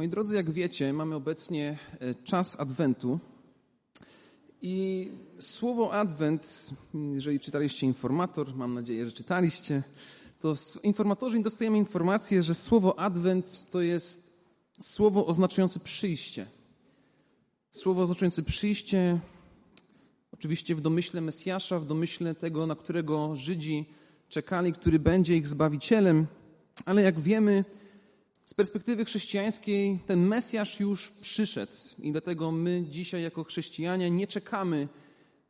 Moi drodzy, jak wiecie, mamy obecnie e, czas Adwentu. I słowo Adwent, jeżeli czytaliście informator, mam nadzieję, że czytaliście, to w informatorze dostajemy informację, że słowo Adwent to jest słowo oznaczające przyjście. Słowo oznaczające przyjście, oczywiście w domyśle Mesjasza, w domyśle tego, na którego Żydzi czekali, który będzie ich zbawicielem, ale jak wiemy, z perspektywy chrześcijańskiej ten Mesjasz już przyszedł i dlatego my dzisiaj jako chrześcijanie nie czekamy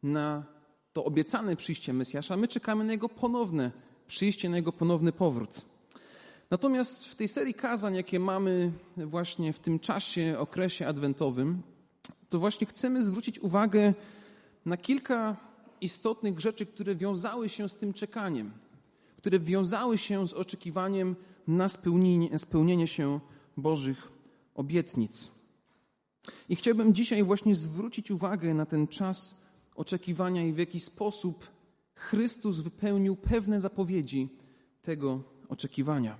na to obiecane przyjście Mesjasza, my czekamy na Jego ponowne przyjście, na Jego ponowny powrót. Natomiast w tej serii kazań, jakie mamy właśnie w tym czasie, okresie adwentowym, to właśnie chcemy zwrócić uwagę na kilka istotnych rzeczy, które wiązały się z tym czekaniem, które wiązały się z oczekiwaniem na spełnienie, spełnienie się Bożych obietnic. I chciałbym dzisiaj właśnie zwrócić uwagę na ten czas oczekiwania i w jaki sposób Chrystus wypełnił pewne zapowiedzi tego oczekiwania.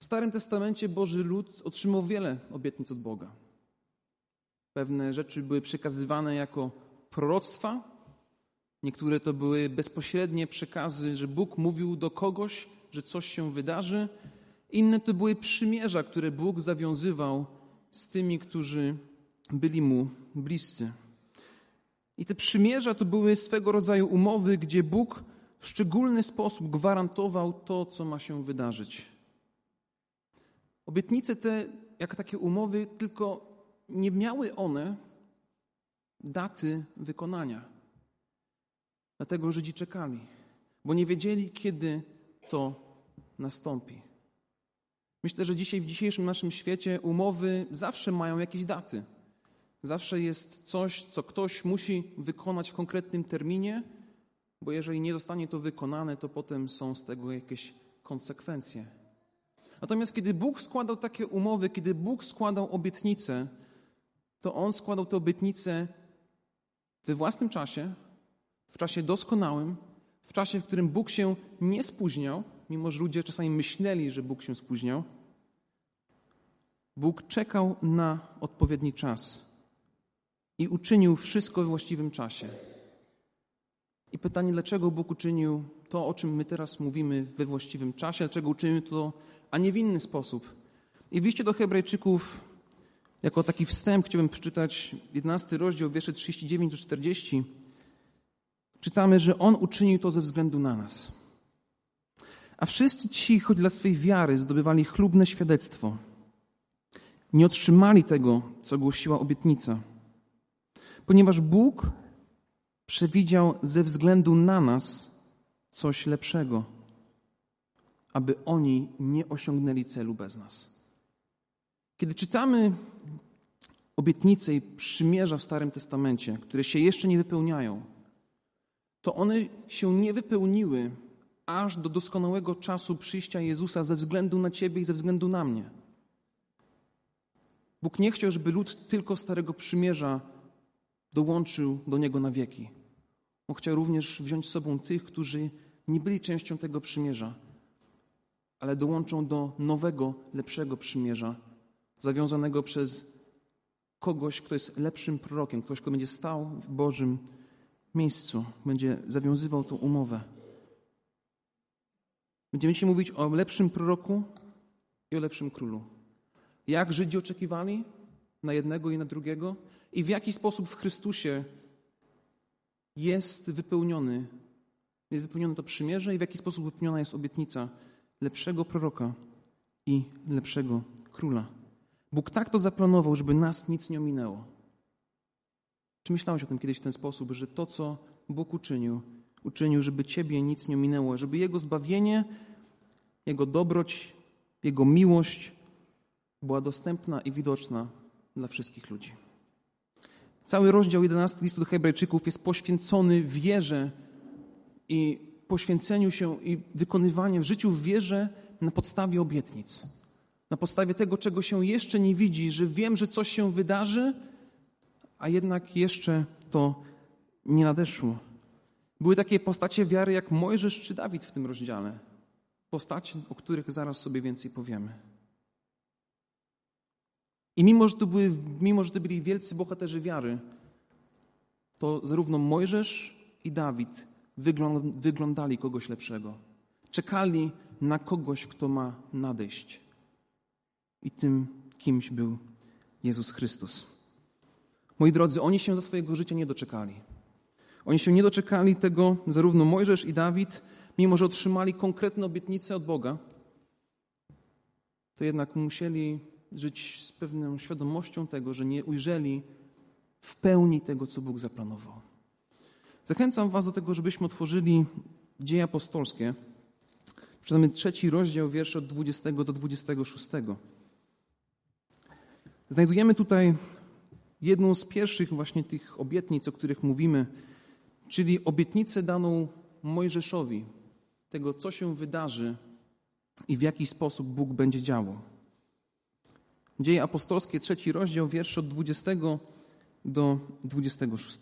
W Starym Testamencie Boży lud otrzymał wiele obietnic od Boga. Pewne rzeczy były przekazywane jako proroctwa, niektóre to były bezpośrednie przekazy, że Bóg mówił do kogoś, że coś się wydarzy. Inne to były przymierza, które Bóg zawiązywał z tymi, którzy byli mu bliscy. I te przymierza to były swego rodzaju umowy, gdzie Bóg w szczególny sposób gwarantował to, co ma się wydarzyć. Obietnice te, jak takie umowy, tylko nie miały one daty wykonania. Dlatego Żydzi czekali, bo nie wiedzieli, kiedy to nastąpi. Myślę, że dzisiaj w dzisiejszym naszym świecie umowy zawsze mają jakieś daty. Zawsze jest coś, co ktoś musi wykonać w konkretnym terminie, bo jeżeli nie zostanie to wykonane, to potem są z tego jakieś konsekwencje. Natomiast kiedy Bóg składał takie umowy, kiedy Bóg składał obietnice, to On składał te obietnice we własnym czasie, w czasie doskonałym, w czasie, w którym Bóg się nie spóźniał, mimo że ludzie czasami myśleli, że Bóg się spóźniał. Bóg czekał na odpowiedni czas i uczynił wszystko we właściwym czasie. I pytanie, dlaczego Bóg uczynił to, o czym my teraz mówimy we właściwym czasie, dlaczego uczynił to, a nie w inny sposób. I w liście do Hebrajczyków, jako taki wstęp, chciałbym przeczytać 11 rozdział, wiersze 39 do 40 czytamy, że On uczynił to ze względu na nas. A wszyscy ci, choć dla swej wiary zdobywali chlubne świadectwo, nie otrzymali tego, co głosiła obietnica. Ponieważ Bóg przewidział ze względu na nas coś lepszego, aby oni nie osiągnęli celu bez nas. Kiedy czytamy obietnice i przymierza w Starym Testamencie, które się jeszcze nie wypełniają, to one się nie wypełniły aż do doskonałego czasu przyjścia Jezusa ze względu na Ciebie i ze względu na mnie. Bóg nie chciał, żeby lud tylko Starego Przymierza dołączył do Niego na wieki. On chciał również wziąć z sobą tych, którzy nie byli częścią tego przymierza, ale dołączą do nowego, lepszego przymierza, zawiązanego przez kogoś, kto jest lepszym prorokiem, ktoś, kto będzie stał w Bożym miejscu, będzie zawiązywał tą umowę. Będziemy dzisiaj mówić o lepszym proroku i o lepszym królu. Jak Żydzi oczekiwali na jednego i na drugiego i w jaki sposób w Chrystusie jest wypełniony, jest wypełnione to przymierze i w jaki sposób wypełniona jest obietnica lepszego proroka i lepszego króla. Bóg tak to zaplanował, żeby nas nic nie ominęło. Czy myślałeś o tym kiedyś w ten sposób, że to, co Bóg uczynił, uczynił, żeby Ciebie nic nie minęło, żeby Jego zbawienie, Jego dobroć, Jego miłość była dostępna i widoczna dla wszystkich ludzi. Cały rozdział 11 listu do Hebrajczyków jest poświęcony wierze i poświęceniu się i wykonywaniu w życiu w wierze na podstawie obietnic. Na podstawie tego, czego się jeszcze nie widzi, że wiem, że coś się wydarzy, a jednak jeszcze to nie nadeszło. Były takie postacie wiary jak Mojżesz czy Dawid w tym rozdziale. Postacie, o których zaraz sobie więcej powiemy. I mimo że, to były, mimo, że to byli wielcy bohaterzy wiary, to zarówno Mojżesz i Dawid wyglądali kogoś lepszego. Czekali na kogoś, kto ma nadejść. I tym kimś był Jezus Chrystus. Moi drodzy, oni się za swojego życia nie doczekali. Oni się nie doczekali tego, zarówno Mojżesz i Dawid, mimo że otrzymali konkretne obietnice od Boga, to jednak musieli żyć z pewną świadomością tego, że nie ujrzeli w pełni tego, co Bóg zaplanował. Zachęcam Was do tego, żebyśmy otworzyli dzieje apostolskie. Przeczytamy trzeci rozdział, wiersze od 20 do 26. Znajdujemy tutaj jedną z pierwszych właśnie tych obietnic, o których mówimy, czyli obietnicę daną Mojżeszowi, tego, co się wydarzy i w jaki sposób Bóg będzie działał. Dzieje apostolskie, trzeci rozdział, wiersze od 20 do 26.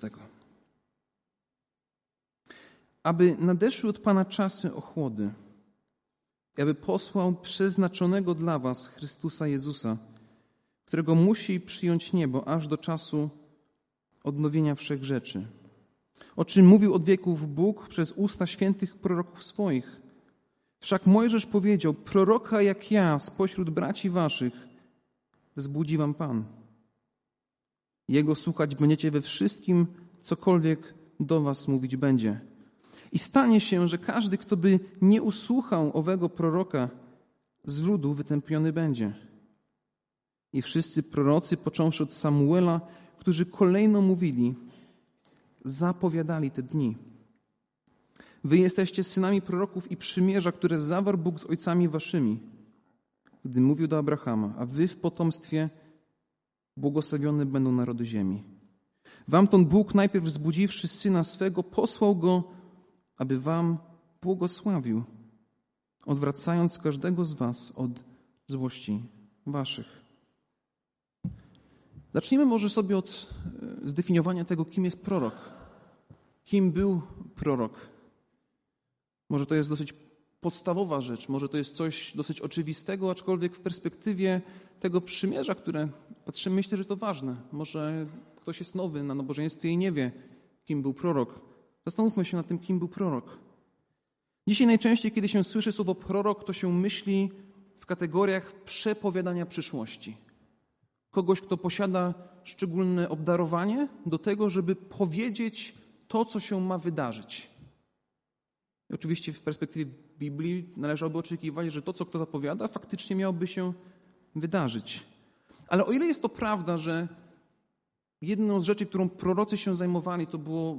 Aby nadeszły od Pana czasy ochłody, aby posłał przeznaczonego dla Was Chrystusa Jezusa, którego musi przyjąć niebo aż do czasu odnowienia wszech rzeczy. O czym mówił od wieków Bóg przez usta świętych proroków swoich. Wszak Mojżesz powiedział: Proroka jak ja spośród braci waszych wzbudzi wam Pan. Jego słuchać będziecie we wszystkim, cokolwiek do was mówić będzie. I stanie się, że każdy, kto by nie usłuchał owego proroka, z ludu wytępiony będzie. I wszyscy prorocy, począwszy od Samuela, którzy kolejno mówili, zapowiadali te dni. Wy jesteście synami proroków i przymierza, które zawarł Bóg z ojcami waszymi, gdy mówił do Abrahama, a wy w potomstwie błogosławione będą narody ziemi. Wam ten Bóg, najpierw wzbudziwszy syna swego, posłał go, aby wam błogosławił, odwracając każdego z was od złości waszych. Zacznijmy może sobie od e, zdefiniowania tego, kim jest prorok. Kim był prorok? Może to jest dosyć podstawowa rzecz, może to jest coś dosyć oczywistego, aczkolwiek w perspektywie tego przymierza, które patrzymy, myślę, że to ważne. Może ktoś jest nowy na nabożeństwie i nie wie, kim był prorok. Zastanówmy się nad tym, kim był prorok. Dzisiaj najczęściej, kiedy się słyszy słowo prorok, to się myśli w kategoriach przepowiadania przyszłości kogoś, kto posiada szczególne obdarowanie do tego, żeby powiedzieć to, co się ma wydarzyć. I oczywiście w perspektywie Biblii należałoby oczekiwać, że to, co kto zapowiada, faktycznie miałoby się wydarzyć. Ale o ile jest to prawda, że jedną z rzeczy, którą prorocy się zajmowali, to było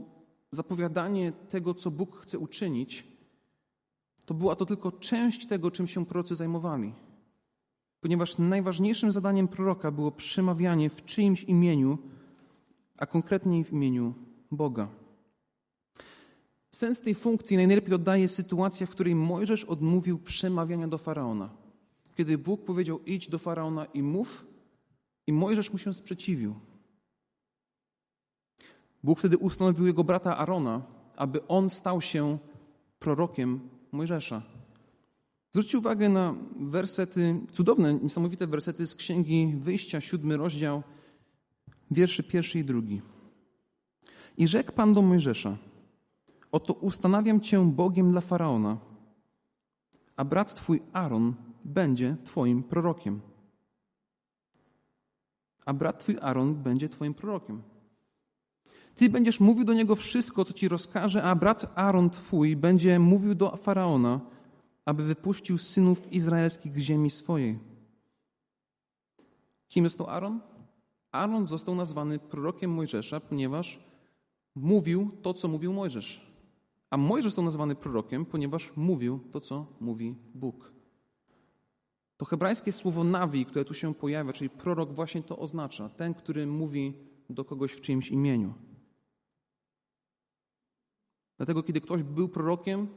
zapowiadanie tego, co Bóg chce uczynić, to była to tylko część tego, czym się prorocy zajmowali ponieważ najważniejszym zadaniem proroka było przemawianie w czyimś imieniu, a konkretniej w imieniu Boga. Sens tej funkcji najlepiej oddaje sytuacja, w której Mojżesz odmówił przemawiania do faraona. Kiedy Bóg powiedział: idź do faraona i mów, i Mojżesz mu się sprzeciwił. Bóg wtedy ustanowił jego brata Arona, aby on stał się prorokiem Mojżesza. Zwróćcie uwagę na wersety, cudowne, niesamowite wersety z Księgi Wyjścia, siódmy rozdział, wierszy pierwszy i drugi. I rzekł Pan do Mojżesza, oto ustanawiam Cię Bogiem dla Faraona, a brat Twój Aaron będzie Twoim prorokiem. A brat Twój Aaron będzie Twoim prorokiem. Ty będziesz mówił do niego wszystko, co Ci rozkaże, a brat Aaron Twój będzie mówił do Faraona, aby wypuścił synów izraelskich z ziemi swojej. Kim to Aaron? Aaron został nazwany prorokiem Mojżesza, ponieważ mówił to, co mówił Mojżesz. A Mojżesz został nazwany prorokiem, ponieważ mówił to, co mówi Bóg. To hebrajskie słowo nawi, które tu się pojawia, czyli prorok, właśnie to oznacza. Ten, który mówi do kogoś w czyimś imieniu. Dlatego, kiedy ktoś był prorokiem,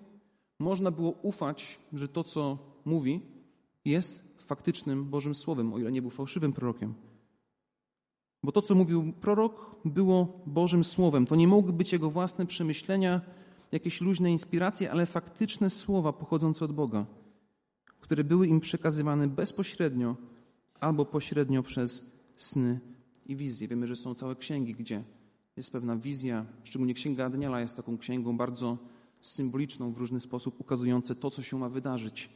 można było ufać, że to, co mówi, jest faktycznym Bożym Słowem, o ile nie był fałszywym prorokiem. Bo to, co mówił prorok, było Bożym Słowem. To nie mogły być jego własne przemyślenia, jakieś luźne inspiracje, ale faktyczne słowa pochodzące od Boga, które były im przekazywane bezpośrednio albo pośrednio przez sny i wizje. Wiemy, że są całe księgi, gdzie jest pewna wizja, szczególnie Księga Daniela jest taką księgą bardzo symboliczną w różny sposób, ukazujące to, co się ma wydarzyć.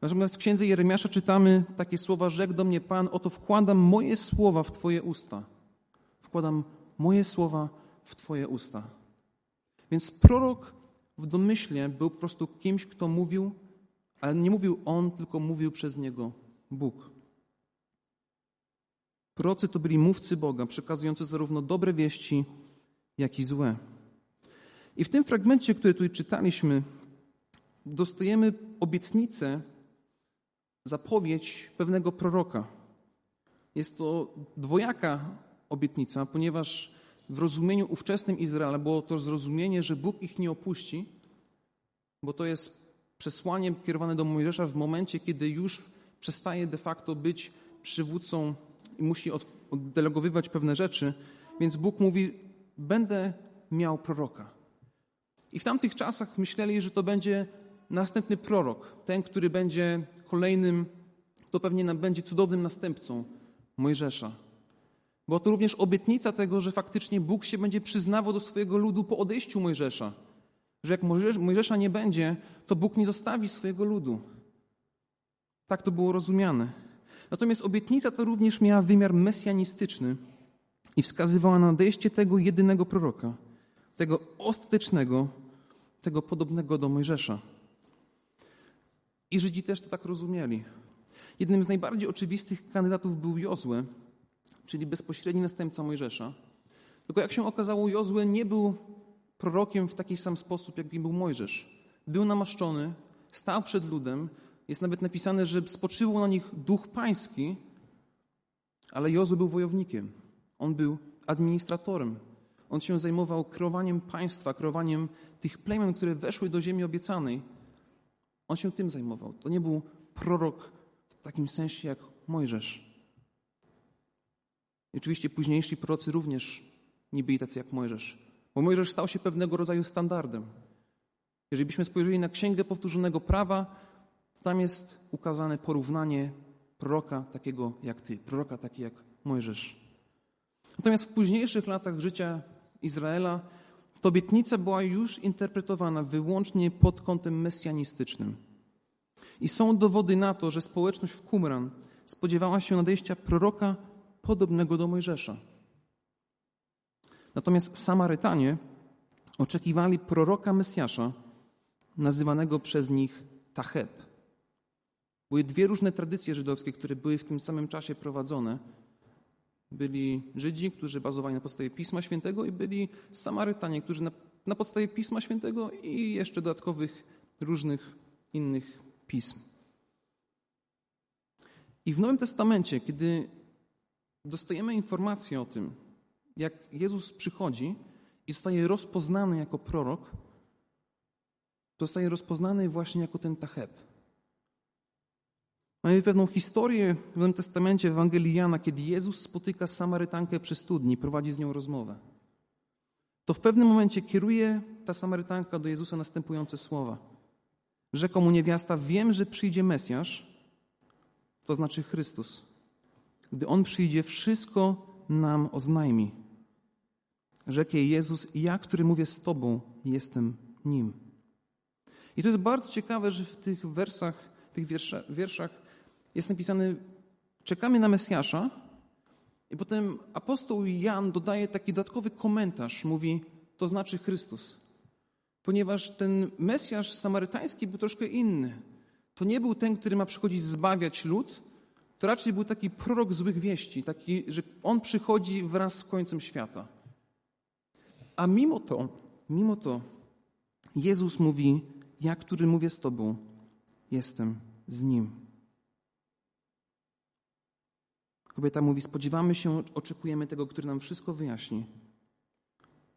Natomiast w Księdze Jeremiasza czytamy takie słowa, rzekł do mnie Pan, oto wkładam moje słowa w Twoje usta. Wkładam moje słowa w Twoje usta. Więc prorok w domyśle był po prostu kimś, kto mówił, ale nie mówił on, tylko mówił przez niego Bóg. Prorocy to byli mówcy Boga, przekazujący zarówno dobre wieści, jak i złe. I w tym fragmencie, który tutaj czytaliśmy, dostajemy obietnicę, zapowiedź pewnego proroka. Jest to dwojaka obietnica, ponieważ w rozumieniu ówczesnym Izraela było to zrozumienie, że Bóg ich nie opuści, bo to jest przesłaniem kierowane do Mojżesza w momencie, kiedy już przestaje de facto być przywódcą i musi oddelegowywać pewne rzeczy, więc Bóg mówi: Będę miał proroka. I w tamtych czasach myśleli, że to będzie następny prorok, ten, który będzie kolejnym, to pewnie będzie cudownym następcą Mojżesza. Bo to również obietnica tego, że faktycznie Bóg się będzie przyznawał do swojego ludu po odejściu Mojżesza. Że jak Mojżesza nie będzie, to Bóg nie zostawi swojego ludu. Tak to było rozumiane. Natomiast obietnica to również miała wymiar mesjanistyczny i wskazywała na nadejście tego jedynego proroka, tego ostatecznego, tego podobnego do Mojżesza. I Żydzi też to tak rozumieli. Jednym z najbardziej oczywistych kandydatów był Jozue, czyli bezpośredni następca Mojżesza. Tylko jak się okazało, Jozue nie był prorokiem w taki sam sposób, jak był Mojżesz. Był namaszczony, stał przed ludem, jest nawet napisane, że spoczywał na nich duch pański, ale Jozue był wojownikiem. On był administratorem. On się zajmował kreowaniem państwa, kreowaniem tych plemion, które weszły do ziemi obiecanej. On się tym zajmował. To nie był prorok w takim sensie jak Mojżesz. I oczywiście późniejsi prorocy również nie byli tacy jak Mojżesz, bo Mojżesz stał się pewnego rodzaju standardem. Jeżeli byśmy spojrzeli na Księgę Powtórzonego Prawa, tam jest ukazane porównanie proroka takiego jak ty, proroka taki jak Mojżesz. Natomiast w późniejszych latach życia Izraela ta obietnica była już interpretowana wyłącznie pod kątem mesjanistycznym. I są dowody na to, że społeczność w Qumran spodziewała się nadejścia proroka podobnego do Mojżesza. Natomiast Samarytanie oczekiwali proroka Mesjasza, nazywanego przez nich Tacheb. Były dwie różne tradycje żydowskie, które były w tym samym czasie prowadzone. Byli Żydzi, którzy bazowali na podstawie Pisma Świętego i byli Samarytanie, którzy na, na podstawie Pisma Świętego i jeszcze dodatkowych różnych innych pism. I w Nowym Testamencie, kiedy dostajemy informację o tym, jak Jezus przychodzi i zostaje rozpoznany jako prorok, zostaje rozpoznany właśnie jako ten Tacheb. Mamy pewną historię w Nowym Testamencie Ewangelii Jana, kiedy Jezus spotyka Samarytankę przy studni, prowadzi z nią rozmowę. To w pewnym momencie kieruje ta Samarytanka do Jezusa następujące słowa. Rzekł mu niewiasta, wiem, że przyjdzie Mesjasz, to znaczy Chrystus. Gdy On przyjdzie, wszystko nam oznajmi. Rzekł jej Jezus, ja, który mówię z Tobą, jestem Nim. I to jest bardzo ciekawe, że w tych wersach, tych wierszach jest napisane, czekamy na Mesjasza, i potem apostoł Jan dodaje taki dodatkowy komentarz, mówi, to znaczy Chrystus. Ponieważ ten Mesjasz samarytański był troszkę inny. To nie był ten, który ma przychodzić zbawiać lud, to raczej był taki prorok złych wieści, taki, że on przychodzi wraz z końcem świata. A mimo to, mimo to, Jezus mówi, ja, który mówię z Tobą, jestem z Nim. Kobieta mówi: Spodziewamy się, oczekujemy tego, który nam wszystko wyjaśni.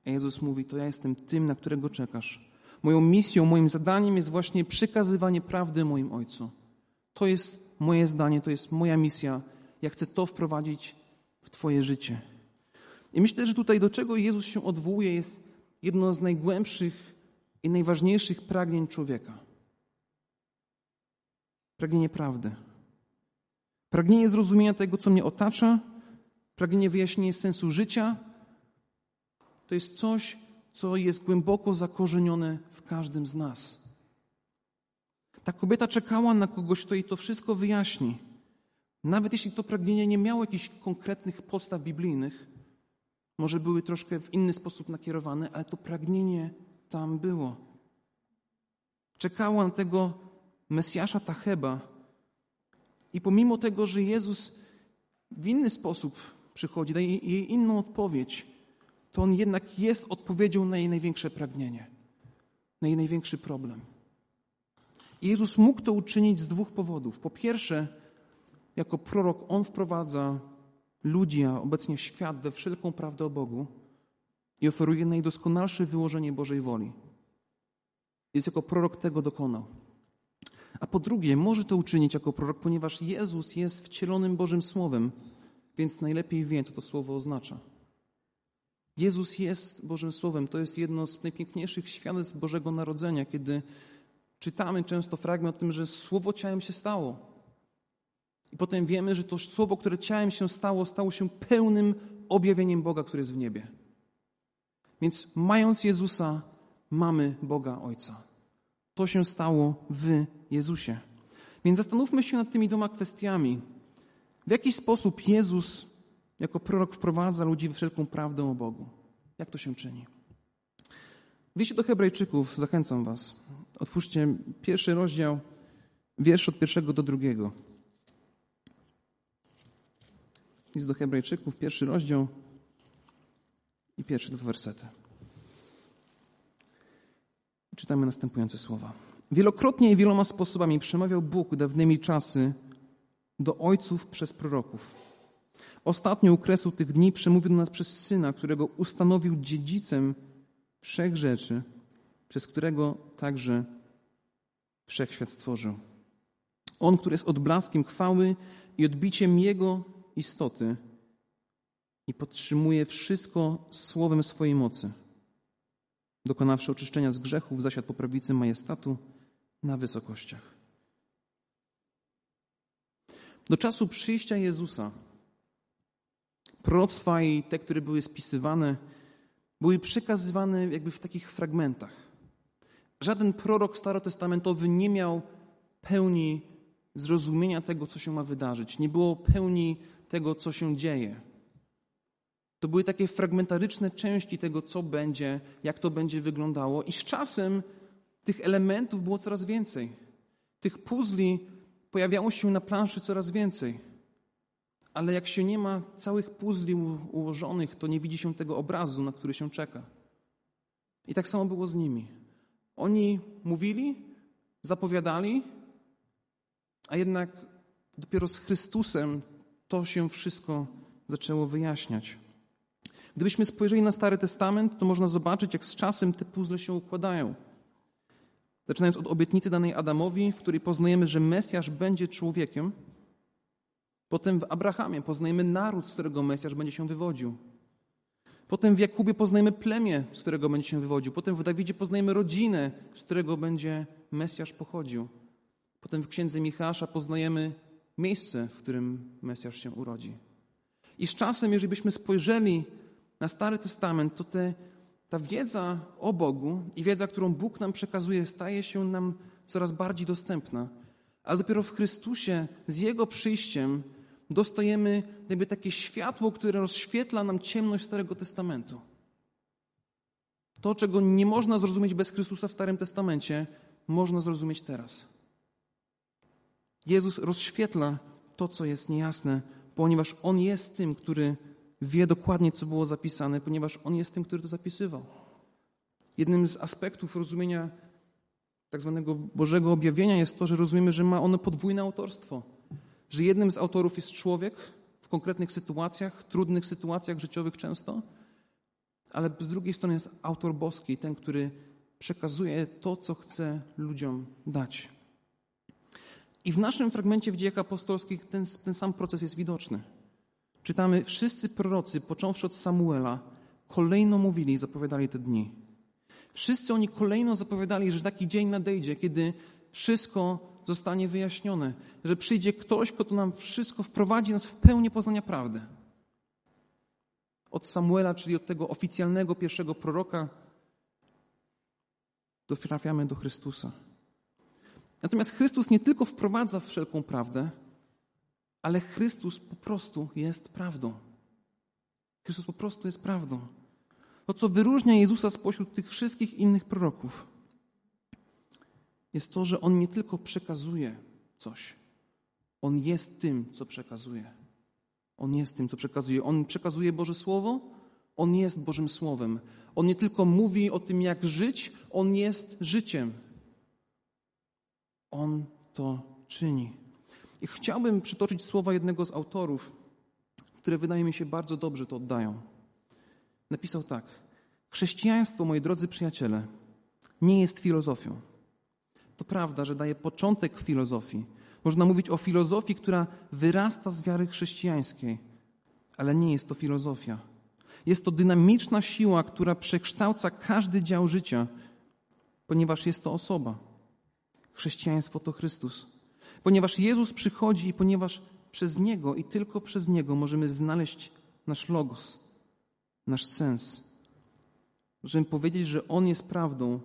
A Jezus mówi: To ja jestem tym, na którego czekasz. Moją misją, moim zadaniem jest właśnie przekazywanie prawdy moim Ojcu. To jest moje zdanie, to jest moja misja. Ja chcę to wprowadzić w Twoje życie. I myślę, że tutaj do czego Jezus się odwołuje, jest jedno z najgłębszych i najważniejszych pragnień człowieka. Pragnienie prawdy. Pragnienie zrozumienia tego, co mnie otacza Pragnienie wyjaśnienia sensu życia to jest coś, co jest głęboko zakorzenione w każdym z nas. Ta kobieta czekała na kogoś, kto jej to wszystko wyjaśni. Nawet jeśli to pragnienie nie miało jakichś konkretnych podstaw biblijnych, może były troszkę w inny sposób nakierowane, ale to pragnienie tam było. Czekała na tego Mesjasza Tacheba i pomimo tego, że Jezus w inny sposób przychodzi, daje jej inną odpowiedź, to On jednak jest odpowiedzią na jej największe pragnienie, na jej największy problem. I Jezus mógł to uczynić z dwóch powodów. Po pierwsze, jako prorok On wprowadza ludzi, a obecnie świat we wszelką prawdę o Bogu i oferuje najdoskonalsze wyłożenie Bożej woli. Więc jako prorok tego dokonał. A po drugie, może to uczynić jako prorok, ponieważ Jezus jest wcielonym Bożym Słowem, więc najlepiej wie, co to słowo oznacza. Jezus jest Bożym Słowem. To jest jedno z najpiękniejszych świadectw Bożego Narodzenia, kiedy czytamy często fragment o tym, że Słowo ciałem się stało. I potem wiemy, że to Słowo, które ciałem się stało, stało się pełnym objawieniem Boga, który jest w niebie. Więc mając Jezusa, mamy Boga Ojca. To się stało w Jezusie. Więc zastanówmy się nad tymi dwoma kwestiami. W jaki sposób Jezus jako prorok wprowadza ludzi w wszelką prawdę o Bogu? Jak to się czyni? W do Hebrajczyków zachęcam Was. Otwórzcie pierwszy rozdział, wiersz od pierwszego do drugiego. List do Hebrajczyków, pierwszy rozdział i pierwsze dwa wersety. Czytamy następujące słowa. Wielokrotnie i wieloma sposobami przemawiał Bóg dawnymi czasy do ojców przez proroków. Ostatnio u kresu tych dni przemówił do nas przez Syna, którego ustanowił dziedzicem wszech rzeczy, przez którego także wszechświat stworzył. On, który jest odblaskiem chwały i odbiciem Jego istoty i podtrzymuje wszystko słowem swojej mocy. Dokonawszy oczyszczenia z grzechów, zasiadł po prawicy majestatu na wysokościach. Do czasu przyjścia Jezusa proroctwa i te, które były spisywane, były przekazywane jakby w takich fragmentach. Żaden prorok starotestamentowy nie miał pełni zrozumienia tego, co się ma wydarzyć. Nie było pełni tego, co się dzieje. To były takie fragmentaryczne części tego, co będzie, jak to będzie wyglądało, i z czasem tych elementów było coraz więcej. Tych puzli pojawiało się na planszy coraz więcej. Ale jak się nie ma całych puzli ułożonych, to nie widzi się tego obrazu, na który się czeka. I tak samo było z nimi. Oni mówili, zapowiadali, a jednak dopiero z Chrystusem to się wszystko zaczęło wyjaśniać. Gdybyśmy spojrzeli na Stary Testament, to można zobaczyć, jak z czasem te puzzle się układają. Zaczynając od obietnicy danej Adamowi, w której poznajemy, że Mesjasz będzie człowiekiem. Potem w Abrahamie poznajemy naród, z którego Mesjasz będzie się wywodził. Potem w Jakubie poznajemy plemię, z którego będzie się wywodził. Potem w Dawidzie poznajemy rodzinę, z którego będzie Mesjasz pochodził. Potem w księdze Michała poznajemy miejsce, w którym Mesjasz się urodzi. I z czasem, jeżeli byśmy spojrzeli na Stary Testament, to te, ta wiedza o Bogu i wiedza, którą Bóg nam przekazuje, staje się nam coraz bardziej dostępna. Ale dopiero w Chrystusie, z Jego przyjściem, dostajemy jakby takie światło, które rozświetla nam ciemność Starego Testamentu. To, czego nie można zrozumieć bez Chrystusa w Starym Testamencie, można zrozumieć teraz. Jezus rozświetla to, co jest niejasne, ponieważ On jest tym, który wie dokładnie, co było zapisane, ponieważ On jest tym, który to zapisywał. Jednym z aspektów rozumienia tak zwanego Bożego objawienia jest to, że rozumiemy, że ma ono podwójne autorstwo. Że jednym z autorów jest człowiek w konkretnych sytuacjach, trudnych sytuacjach życiowych często, ale z drugiej strony jest autor boski, ten, który przekazuje to, co chce ludziom dać. I w naszym fragmencie w dziejach apostolskich ten, ten sam proces jest widoczny. Czytamy, wszyscy prorocy, począwszy od Samuela, kolejno mówili i zapowiadali te dni. Wszyscy oni kolejno zapowiadali, że taki dzień nadejdzie, kiedy wszystko zostanie wyjaśnione, że przyjdzie ktoś, kto nam wszystko wprowadzi nas w pełnię poznania prawdy. Od Samuela, czyli od tego oficjalnego pierwszego proroka, trafiamy do Chrystusa. Natomiast Chrystus nie tylko wprowadza wszelką prawdę, ale Chrystus po prostu jest prawdą. Chrystus po prostu jest prawdą. To, co wyróżnia Jezusa spośród tych wszystkich innych proroków, jest to, że On nie tylko przekazuje coś, On jest tym, co przekazuje. On jest tym, co przekazuje. On przekazuje Boże Słowo, On jest Bożym Słowem. On nie tylko mówi o tym, jak żyć, On jest życiem. On to czyni. I chciałbym przytoczyć słowa jednego z autorów, które wydaje mi się bardzo dobrze to oddają. Napisał tak: Chrześcijaństwo, moi drodzy przyjaciele, nie jest filozofią. To prawda, że daje początek filozofii. Można mówić o filozofii, która wyrasta z wiary chrześcijańskiej, ale nie jest to filozofia. Jest to dynamiczna siła, która przekształca każdy dział życia, ponieważ jest to osoba. Chrześcijaństwo to Chrystus. Ponieważ Jezus przychodzi i ponieważ przez Niego i tylko przez Niego możemy znaleźć nasz logos, nasz sens. Możemy powiedzieć, że On jest prawdą.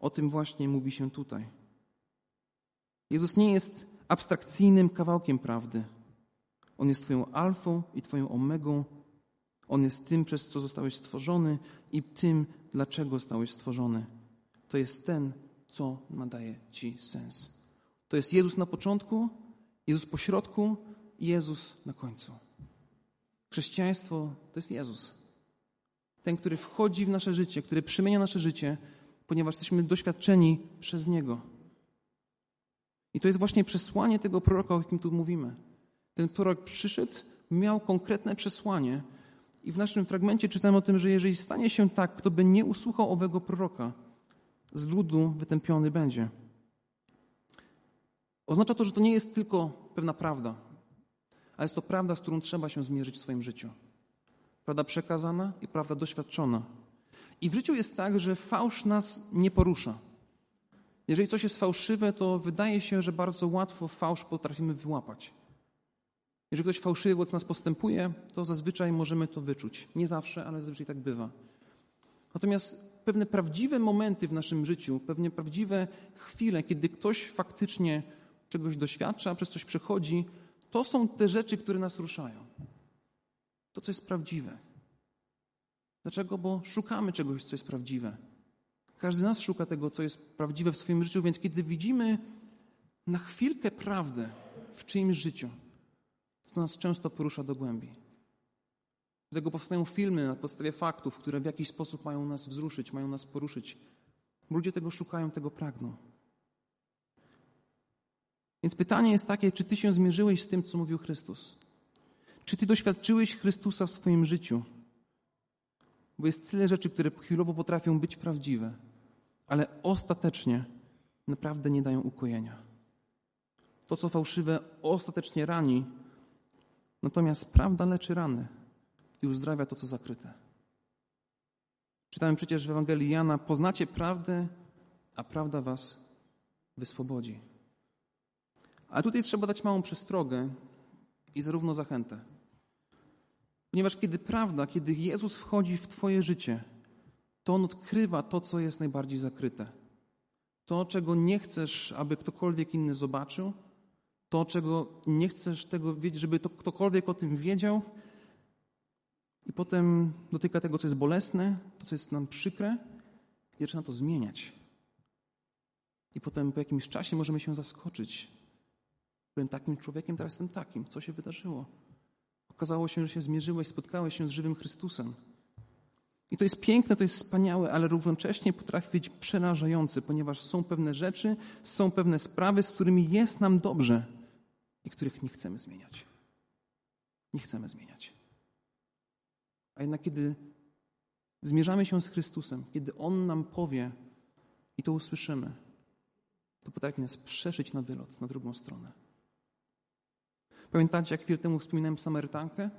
O tym właśnie mówi się tutaj. Jezus nie jest abstrakcyjnym kawałkiem prawdy. On jest Twoją alfą i Twoją omegą. On jest tym, przez co zostałeś stworzony i tym, dlaczego zostałeś stworzony. To jest ten, co nadaje Ci sens. To jest Jezus na początku, Jezus po środku i Jezus na końcu. Chrześcijaństwo to jest Jezus. Ten, który wchodzi w nasze życie, który przemienia nasze życie, ponieważ jesteśmy doświadczeni przez Niego. I to jest właśnie przesłanie tego proroka, o jakim tu mówimy. Ten prorok przyszedł, miał konkretne przesłanie. I w naszym fragmencie czytamy o tym, że jeżeli stanie się tak, kto by nie usłuchał owego proroka, z ludu wytępiony będzie. Oznacza to, że to nie jest tylko pewna prawda, a jest to prawda, z którą trzeba się zmierzyć w swoim życiu. Prawda przekazana i prawda doświadczona. I w życiu jest tak, że fałsz nas nie porusza. Jeżeli coś jest fałszywe, to wydaje się, że bardzo łatwo fałsz potrafimy wyłapać. Jeżeli ktoś fałszywie wobec nas postępuje, to zazwyczaj możemy to wyczuć. Nie zawsze, ale zazwyczaj tak bywa. Natomiast pewne prawdziwe momenty w naszym życiu, pewne prawdziwe chwile, kiedy ktoś faktycznie czegoś doświadcza, przez coś przechodzi, to są te rzeczy, które nas ruszają. To, co jest prawdziwe. Dlaczego? Bo szukamy czegoś, co jest prawdziwe. Każdy z nas szuka tego, co jest prawdziwe w swoim życiu, więc kiedy widzimy na chwilkę prawdę w czyimś życiu, to nas często porusza do głębi. Dlatego powstają filmy na podstawie faktów, które w jakiś sposób mają nas wzruszyć, mają nas poruszyć. Ludzie tego szukają, tego pragną. Więc pytanie jest takie, czy ty się zmierzyłeś z tym, co mówił Chrystus? Czy ty doświadczyłeś Chrystusa w swoim życiu? Bo jest tyle rzeczy, które chwilowo potrafią być prawdziwe, ale ostatecznie naprawdę nie dają ukojenia. To, co fałszywe, ostatecznie rani, natomiast prawda leczy rany i uzdrawia to, co zakryte. Czytamy przecież w Ewangelii Jana: Poznacie prawdę, a prawda was wyswobodzi. Ale tutaj trzeba dać małą przestrogę i zarówno zachętę. Ponieważ kiedy prawda, kiedy Jezus wchodzi w Twoje życie, to On odkrywa to, co jest najbardziej zakryte. To, czego nie chcesz, aby ktokolwiek inny zobaczył, to, czego nie chcesz tego wiedzieć, żeby to ktokolwiek o tym wiedział, i potem dotyka tego, co jest bolesne, to, co jest nam przykre, i zaczyna to zmieniać. I potem po jakimś czasie możemy się zaskoczyć. Byłem takim człowiekiem, teraz jestem takim. Co się wydarzyło? Okazało się, że się zmierzyłeś, spotkałeś się z żywym Chrystusem. I to jest piękne, to jest wspaniałe, ale równocześnie potrafi być przerażające, ponieważ są pewne rzeczy, są pewne sprawy, z którymi jest nam dobrze i których nie chcemy zmieniać. Nie chcemy zmieniać. A jednak kiedy zmierzamy się z Chrystusem, kiedy On nam powie i to usłyszymy, to potrafi nas przeszyć na wylot, na drugą stronę. Pamiętacie, jak chwilę temu wspominałem Samarytankę?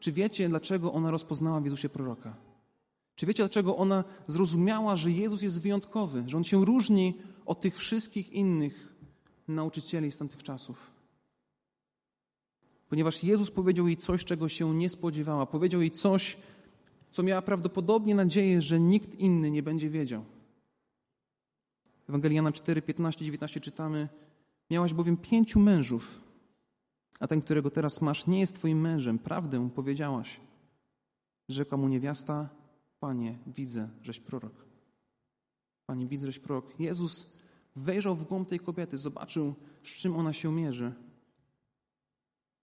Czy wiecie, dlaczego ona rozpoznała w Jezusie proroka? Czy wiecie, dlaczego ona zrozumiała, że Jezus jest wyjątkowy, że On się różni od tych wszystkich innych nauczycieli z tamtych czasów? ponieważ Jezus powiedział jej coś, czego się nie spodziewała. Powiedział jej coś, co miała prawdopodobnie nadzieję, że nikt inny nie będzie wiedział. Ewangeliana 4, 15, 19 czytamy: Miałaś bowiem pięciu mężów, a ten, którego teraz masz, nie jest twoim mężem. Prawdę powiedziałaś. Rzekła mu niewiasta: Panie, widzę, żeś prorok. Panie, widzę, żeś prorok. Jezus wejrzał w głąb tej kobiety, zobaczył, z czym ona się mierzy.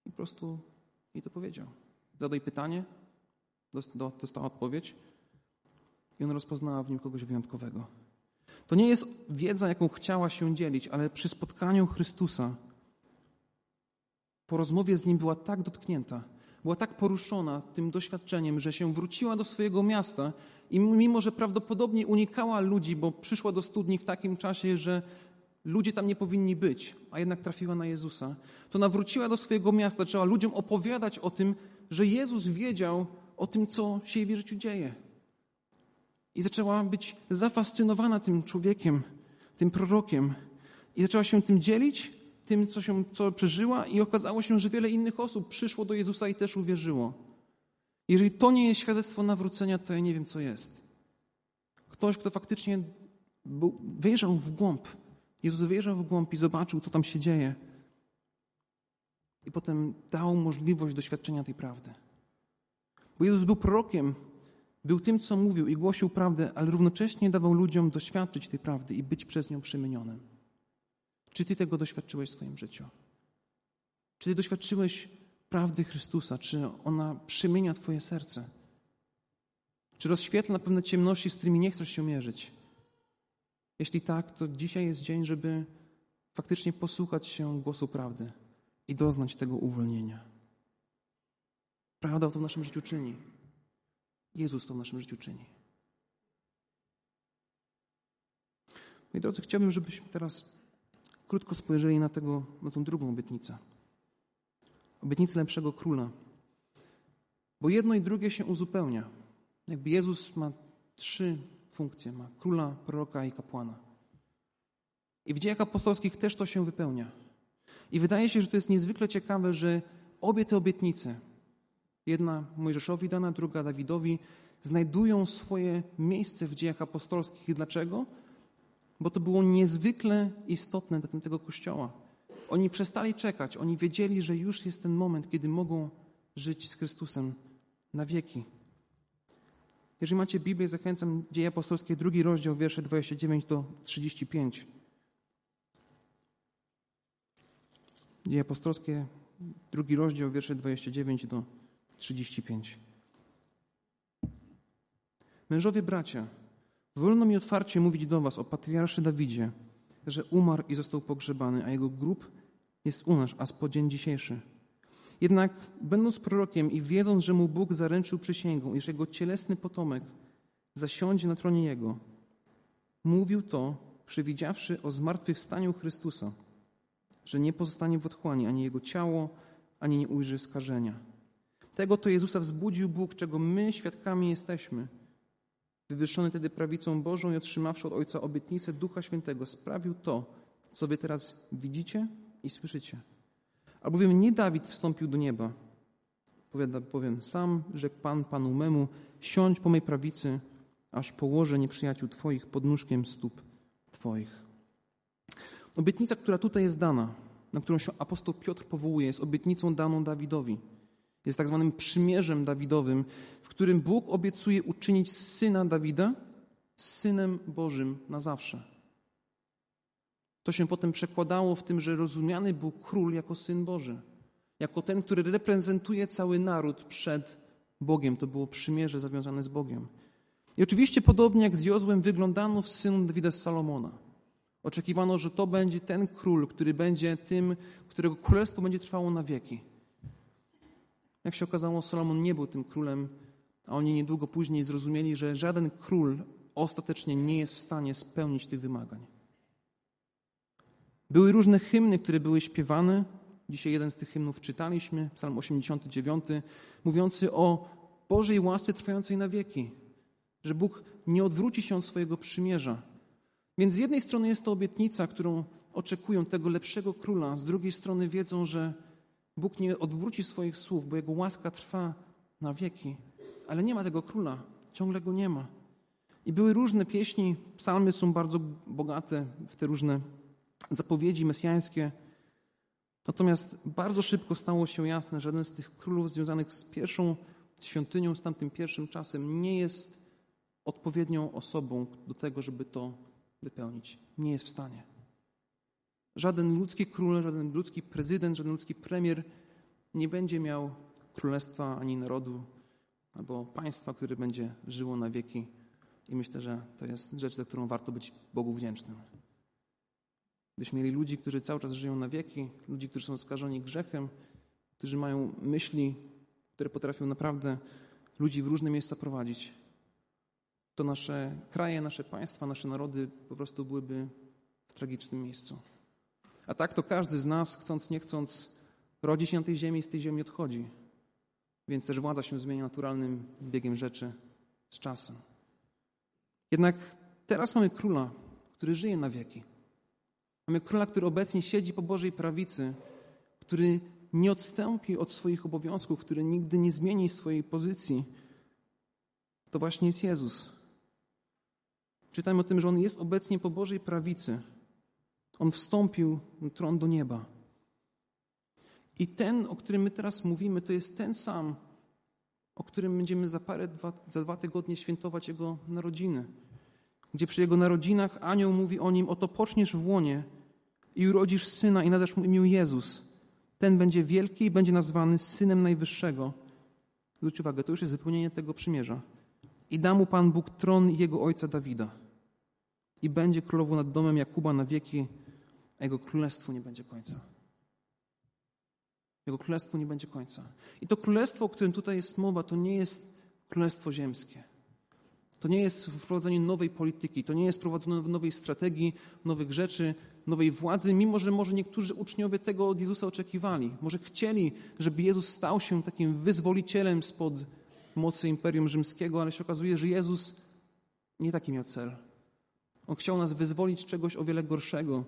I po prostu jej to powiedział. Zadaj pytanie, dostała odpowiedź i on rozpoznała w nim kogoś wyjątkowego. To nie jest wiedza, jaką chciała się dzielić, ale przy spotkaniu Chrystusa, po rozmowie z nim była tak dotknięta, była tak poruszona tym doświadczeniem, że się wróciła do swojego miasta i mimo, że prawdopodobnie unikała ludzi, bo przyszła do studni w takim czasie, że ludzie tam nie powinni być, a jednak trafiła na Jezusa, to ona wróciła do swojego miasta, trzeba ludziom opowiadać o tym, że Jezus wiedział o tym, co się jej w życiu dzieje. I zaczęła być zafascynowana tym człowiekiem, tym prorokiem. I zaczęła się tym dzielić, tym, co, się, co przeżyła, i okazało się, że wiele innych osób przyszło do Jezusa i też uwierzyło. Jeżeli to nie jest świadectwo nawrócenia, to ja nie wiem, co jest. Ktoś, kto faktycznie był, wyjrzał w głąb. Jezus wyjrzał w głąb i zobaczył, co tam się dzieje. I potem dał możliwość doświadczenia tej prawdy. Bo Jezus był prorokiem, był tym, co mówił i głosił prawdę, ale równocześnie dawał ludziom doświadczyć tej prawdy i być przez nią przemienionym. Czy ty tego doświadczyłeś w swoim życiu? Czy ty doświadczyłeś prawdy Chrystusa? Czy ona przemienia twoje serce? Czy rozświetla pewne ciemności, z którymi nie chcesz się mierzyć? Jeśli tak, to dzisiaj jest dzień, żeby faktycznie posłuchać się głosu prawdy i doznać tego uwolnienia. Prawda to w naszym życiu czyni. Jezus to w naszym życiu czyni. Moi drodzy, chciałbym, żebyśmy teraz krótko spojrzeli na, tego, na tą drugą obietnicę. Obietnicę lepszego króla. Bo jedno i drugie się uzupełnia. Jakby Jezus ma trzy funkcje. Ma króla, proroka i kapłana. I w dziejach apostolskich też to się wypełnia. I wydaje się, że to jest niezwykle ciekawe, że obie te obietnice, Jedna Mojżeszowi dana, druga Dawidowi, znajdują swoje miejsce w dziejach apostolskich. Dlaczego? Bo to było niezwykle istotne dla tego kościoła. Oni przestali czekać, oni wiedzieli, że już jest ten moment, kiedy mogą żyć z Chrystusem na wieki. Jeżeli macie Biblię, zachęcam Dzieje Apostolskie, drugi rozdział, wiersze 29 do 35. Dzieje Apostolskie, drugi rozdział, wiersze 29 do 35. Mężowie bracia, wolno mi otwarcie mówić do was o patriarszy Dawidzie, że umarł i został pogrzebany, a jego grób jest u nas, a po dzień dzisiejszy. Jednak będąc prorokiem i wiedząc, że mu Bóg zaręczył przysięgą, iż jego cielesny potomek zasiądzie na tronie jego, mówił to, przewidziawszy o zmartwychwstaniu Chrystusa, że nie pozostanie w otchłani ani jego ciało, ani nie ujrzy skażenia. Tego to Jezusa wzbudził Bóg, czego my świadkami jesteśmy. Wywyższony tedy prawicą Bożą i otrzymawszy od Ojca obietnicę Ducha Świętego, sprawił to, co wy teraz widzicie i słyszycie. Albowiem nie Dawid wstąpił do nieba. Powiada powiem sam, że Pan Panu memu, siądź po mej prawicy, aż położę nieprzyjaciół Twoich pod nóżkiem stóp Twoich. Obietnica, która tutaj jest dana, na którą się apostoł Piotr powołuje, jest obietnicą daną Dawidowi. Jest tak zwanym przymierzem Dawidowym, w którym Bóg obiecuje uczynić syna Dawida synem Bożym na zawsze. To się potem przekładało w tym, że rozumiany był król jako syn Boży, jako ten, który reprezentuje cały naród przed Bogiem. To było przymierze zawiązane z Bogiem. I oczywiście, podobnie jak z Jozłem, wyglądano w synu Dawida z Salomona. Oczekiwano, że to będzie ten król, który będzie tym, którego królestwo będzie trwało na wieki. Jak się okazało, Salomon nie był tym królem, a oni niedługo później zrozumieli, że żaden król ostatecznie nie jest w stanie spełnić tych wymagań. Były różne hymny, które były śpiewane. Dzisiaj jeden z tych hymnów czytaliśmy, Psalm 89, mówiący o Bożej łasce trwającej na wieki, że Bóg nie odwróci się od swojego przymierza. Więc z jednej strony jest to obietnica, którą oczekują tego lepszego króla, z drugiej strony wiedzą, że Bóg nie odwróci swoich słów, bo Jego łaska trwa na wieki. Ale nie ma tego króla, ciągle go nie ma. I były różne pieśni, psalmy są bardzo bogate w te różne zapowiedzi mesjańskie. Natomiast bardzo szybko stało się jasne, że żaden z tych królów związanych z pierwszą świątynią, z tamtym pierwszym czasem, nie jest odpowiednią osobą do tego, żeby to wypełnić. Nie jest w stanie. Żaden ludzki król, żaden ludzki prezydent, żaden ludzki premier nie będzie miał królestwa ani narodu albo państwa, które będzie żyło na wieki. I myślę, że to jest rzecz, za którą warto być Bogu wdzięcznym. Gdybyśmy mieli ludzi, którzy cały czas żyją na wieki, ludzi, którzy są skażeni grzechem, którzy mają myśli, które potrafią naprawdę ludzi w różne miejsca prowadzić, to nasze kraje, nasze państwa, nasze narody po prostu byłyby w tragicznym miejscu. A tak to każdy z nas, chcąc nie chcąc, rodzi się na tej ziemi i z tej ziemi odchodzi. Więc też władza się zmienia naturalnym biegiem rzeczy z czasem. Jednak teraz mamy króla, który żyje na wieki. Mamy króla, który obecnie siedzi po Bożej prawicy, który nie odstąpi od swoich obowiązków, który nigdy nie zmieni swojej pozycji. To właśnie jest Jezus. Czytamy o tym, że On jest obecnie po Bożej prawicy. On wstąpił na tron do nieba. I ten, o którym my teraz mówimy, to jest ten sam, o którym będziemy za parę, dwa, za dwa tygodnie świętować Jego narodziny. Gdzie przy Jego narodzinach anioł mówi o Nim, oto poczniesz w łonie i urodzisz syna i nadasz mu imię Jezus. Ten będzie wielki i będzie nazwany Synem Najwyższego. Zwróć uwagę, to już jest wypełnienie tego przymierza. I da mu Pan Bóg tron jego ojca Dawida. I będzie królował nad domem Jakuba na wieki, a jego królestwu nie będzie końca. Jego królestwu nie będzie końca. I to królestwo, o którym tutaj jest mowa, to nie jest królestwo ziemskie. To nie jest wprowadzenie nowej polityki, to nie jest prowadzenie nowej strategii, nowych rzeczy, nowej władzy, mimo że może niektórzy uczniowie tego od Jezusa oczekiwali. Może chcieli, żeby Jezus stał się takim wyzwolicielem spod mocy Imperium Rzymskiego, ale się okazuje, że Jezus nie taki miał cel. On chciał nas wyzwolić czegoś o wiele gorszego,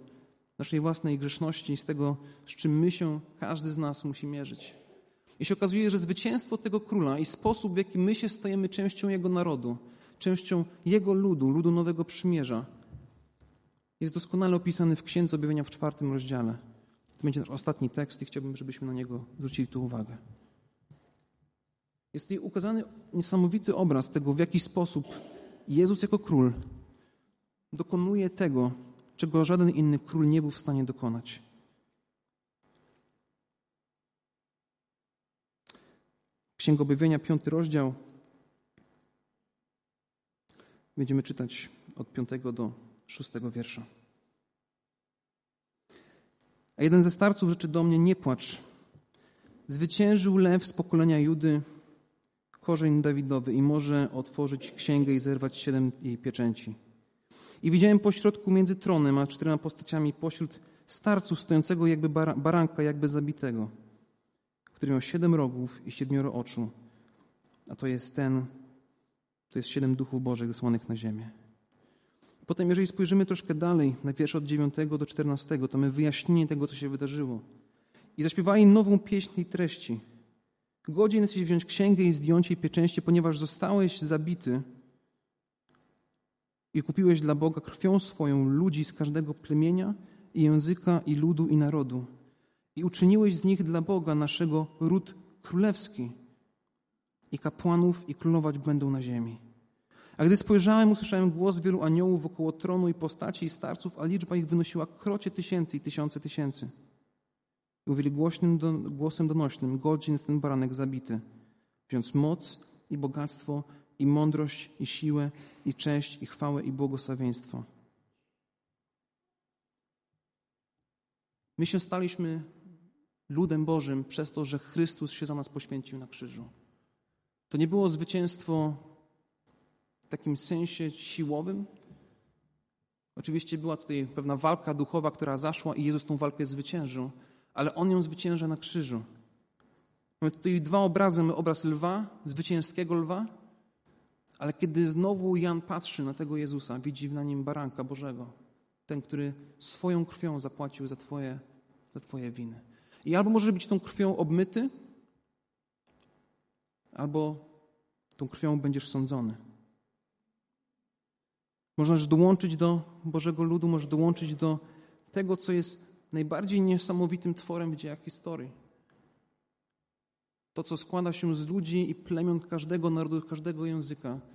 naszej własnej grzeszności, z tego, z czym my się, każdy z nas musi mierzyć. I się okazuje, że zwycięstwo tego króla i sposób, w jaki my się stajemy częścią jego narodu, częścią jego ludu, ludu Nowego Przymierza, jest doskonale opisany w Księdze Objawienia w czwartym rozdziale. To będzie nasz ostatni tekst i chciałbym, żebyśmy na niego zwrócili tu uwagę. Jest tutaj ukazany niesamowity obraz tego, w jaki sposób Jezus jako król dokonuje tego, czego żaden inny król nie był w stanie dokonać. Księga Objawienia, piąty rozdział. Będziemy czytać od piątego do szóstego wiersza. A jeden ze starców rzeczy do mnie, nie płacz. Zwyciężył lew z pokolenia Judy, korzeń Dawidowy i może otworzyć księgę i zerwać siedem jej pieczęci. I widziałem pośrodku między tronem a czterema postaciami pośród starców stojącego jakby baranka, jakby zabitego, który miał siedem rogów i siedmioro oczu. A to jest ten, to jest siedem duchów Bożych zesłanych na ziemię. Potem, jeżeli spojrzymy troszkę dalej, na wiersz od 9 do 14, to my wyjaśnienie tego, co się wydarzyło. I zaśpiewali nową pieśń tej treści. Godzien jesteś wziąć księgę i zdjąć jej pieczęście, ponieważ zostałeś zabity i kupiłeś dla Boga krwią swoją ludzi z każdego plemienia i języka i ludu i narodu. I uczyniłeś z nich dla Boga naszego ród królewski. I kapłanów i królować będą na ziemi. A gdy spojrzałem, usłyszałem głos wielu aniołów wokoło tronu i postaci i starców, a liczba ich wynosiła krocie tysięcy i tysiące tysięcy. I mówili głośnym do, głosem donośnym, godzin jest ten baranek zabity, wziąc moc i bogactwo i mądrość i siłę i cześć i chwałę i błogosławieństwo. My się staliśmy ludem Bożym przez to, że Chrystus się za nas poświęcił na krzyżu. To nie było zwycięstwo w takim sensie siłowym. Oczywiście była tutaj pewna walka duchowa, która zaszła i Jezus tą walkę zwyciężył, ale On ją zwycięża na krzyżu. Mamy tutaj dwa obrazy. Mamy obraz lwa, zwycięskiego lwa, ale kiedy znowu Jan patrzy na tego Jezusa, widzi na nim baranka Bożego, ten, który swoją krwią zapłacił za Twoje, za twoje winy. I albo może być tą krwią obmyty, albo tą krwią będziesz sądzony. Możesz dołączyć do Bożego ludu, możesz dołączyć do tego, co jest najbardziej niesamowitym tworem w dziejach historii. To, co składa się z ludzi i plemion każdego narodu, każdego języka.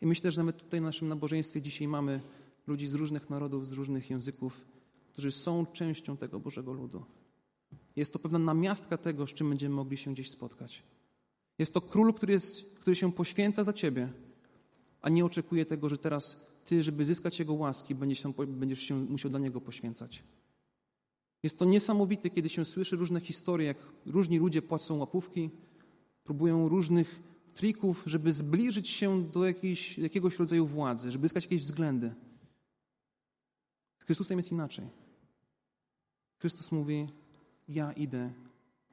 I myślę, że nawet tutaj w naszym nabożeństwie dzisiaj mamy ludzi z różnych narodów, z różnych języków, którzy są częścią tego Bożego ludu. Jest to pewna namiastka tego, z czym będziemy mogli się gdzieś spotkać. Jest to król, który, jest, który się poświęca za ciebie, a nie oczekuje tego, że teraz ty, żeby zyskać jego łaski, będziesz się, będziesz się musiał dla niego poświęcać. Jest to niesamowite, kiedy się słyszy różne historie, jak różni ludzie płacą łapówki, próbują różnych trików, żeby zbliżyć się do jakiejś, jakiegoś rodzaju władzy, żeby zyskać jakieś względy. Z Chrystusem jest inaczej. Chrystus mówi: Ja idę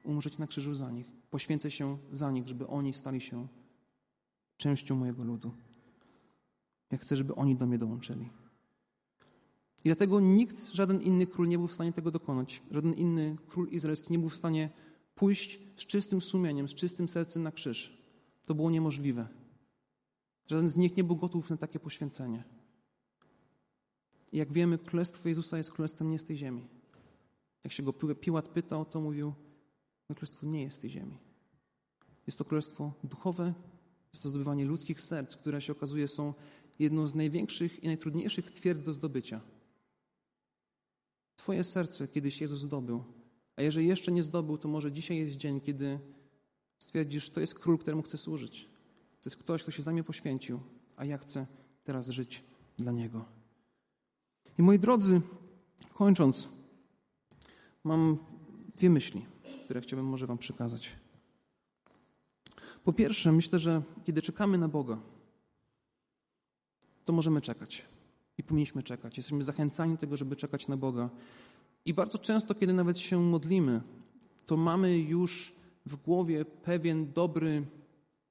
umrzeć na krzyżu za nich, poświęcę się za nich, żeby oni stali się częścią mojego ludu. Ja chcę, żeby oni do mnie dołączyli. I dlatego nikt, żaden inny król nie był w stanie tego dokonać. Żaden inny król izraelski nie był w stanie pójść z czystym sumieniem, z czystym sercem na krzyż. To było niemożliwe. Żaden z nich nie był gotów na takie poświęcenie. I jak wiemy, królestwo Jezusa jest królestwem nie z tej ziemi. Jak się go Piłat pytał, to mówił, moje królestwo nie jest z tej ziemi. Jest to królestwo duchowe, jest to zdobywanie ludzkich serc, które się okazuje są jedną z największych i najtrudniejszych twierdz do zdobycia. Twoje serce kiedyś Jezus zdobył, a jeżeli jeszcze nie zdobył, to może dzisiaj jest dzień, kiedy stwierdzisz, to jest król, któremu chcę służyć. To jest ktoś, kto się za mnie poświęcił, a ja chcę teraz żyć dla niego. I moi drodzy, kończąc, mam dwie myśli, które chciałbym może Wam przekazać. Po pierwsze, myślę, że kiedy czekamy na Boga, to możemy czekać. I powinniśmy czekać. Jesteśmy zachęcani do tego, żeby czekać na Boga. I bardzo często, kiedy nawet się modlimy, to mamy już w głowie pewien dobry,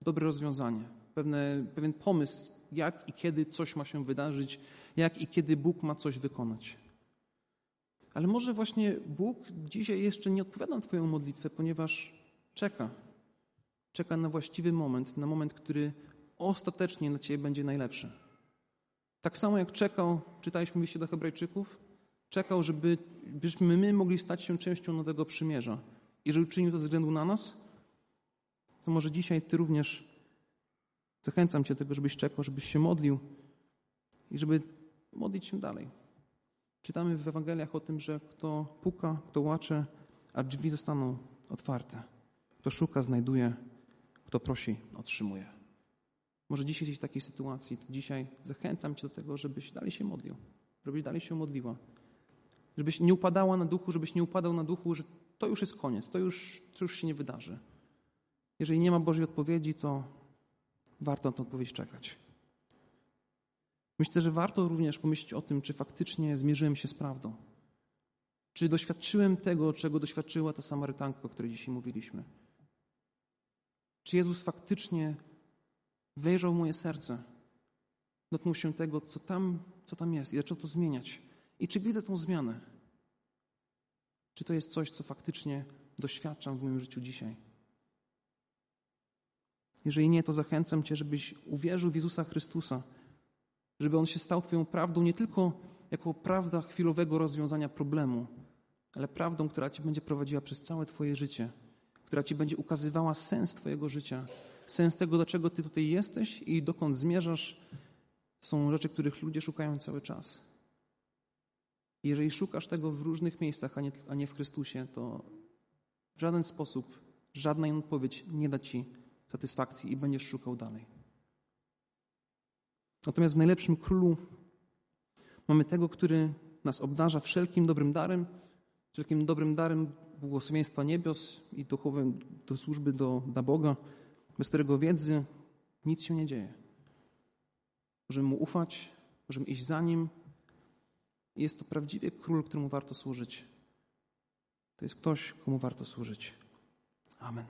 dobre rozwiązanie, pewne, pewien pomysł, jak i kiedy coś ma się wydarzyć, jak i kiedy Bóg ma coś wykonać. Ale może właśnie Bóg dzisiaj jeszcze nie odpowiada na Twoją modlitwę, ponieważ czeka. Czeka na właściwy moment, na moment, który ostatecznie dla Ciebie będzie najlepszy. Tak samo jak czekał, czytaliśmy liście do Hebrajczyków, czekał, żeby, byśmy my mogli stać się częścią nowego przymierza. I że uczynił to ze względu na nas, to może dzisiaj Ty również zachęcam Cię do tego, żebyś czekał, żebyś się modlił i żeby modlić się dalej. Czytamy w Ewangeliach o tym, że kto puka, kto łacze, a drzwi zostaną otwarte. Kto szuka, znajduje, kto prosi, otrzymuje. Może dzisiaj jesteś w takiej sytuacji, dzisiaj zachęcam Cię do tego, żebyś dalej się modlił, żebyś dalej się modliła. Żebyś nie upadała na duchu, żebyś nie upadał na duchu, że to już jest koniec, to już, to już się nie wydarzy. Jeżeli nie ma Bożej odpowiedzi, to warto na tę odpowiedź czekać. Myślę, że warto również pomyśleć o tym, czy faktycznie zmierzyłem się z prawdą. Czy doświadczyłem tego, czego doświadczyła ta Samarytanka, o której dzisiaj mówiliśmy. Czy Jezus faktycznie wejrzał w moje serce, dotknął się tego, co tam, co tam jest i zaczął to zmieniać. I czy widzę tą zmianę? Czy to jest coś, co faktycznie doświadczam w moim życiu dzisiaj? Jeżeli nie, to zachęcam Cię, żebyś uwierzył w Jezusa Chrystusa, żeby On się stał Twoją prawdą nie tylko jako prawda chwilowego rozwiązania problemu, ale prawdą, która Cię będzie prowadziła przez całe Twoje życie, która Ci będzie ukazywała sens Twojego życia, sens tego, dlaczego Ty tutaj jesteś i dokąd zmierzasz, są rzeczy, których ludzie szukają cały czas. Jeżeli szukasz tego w różnych miejscach, a nie, a nie w Chrystusie, to w żaden sposób, żadna odpowiedź nie da Ci satysfakcji i będziesz szukał dalej. Natomiast w najlepszym królu mamy tego, który nas obdarza wszelkim dobrym darem, wszelkim dobrym darem błogosławieństwa niebios i duchowym do służby do, Boga bez którego wiedzy nic się nie dzieje. Możemy mu ufać, możemy iść za nim. Jest to prawdziwie król, któremu warto służyć. To jest ktoś, komu warto służyć. Amen.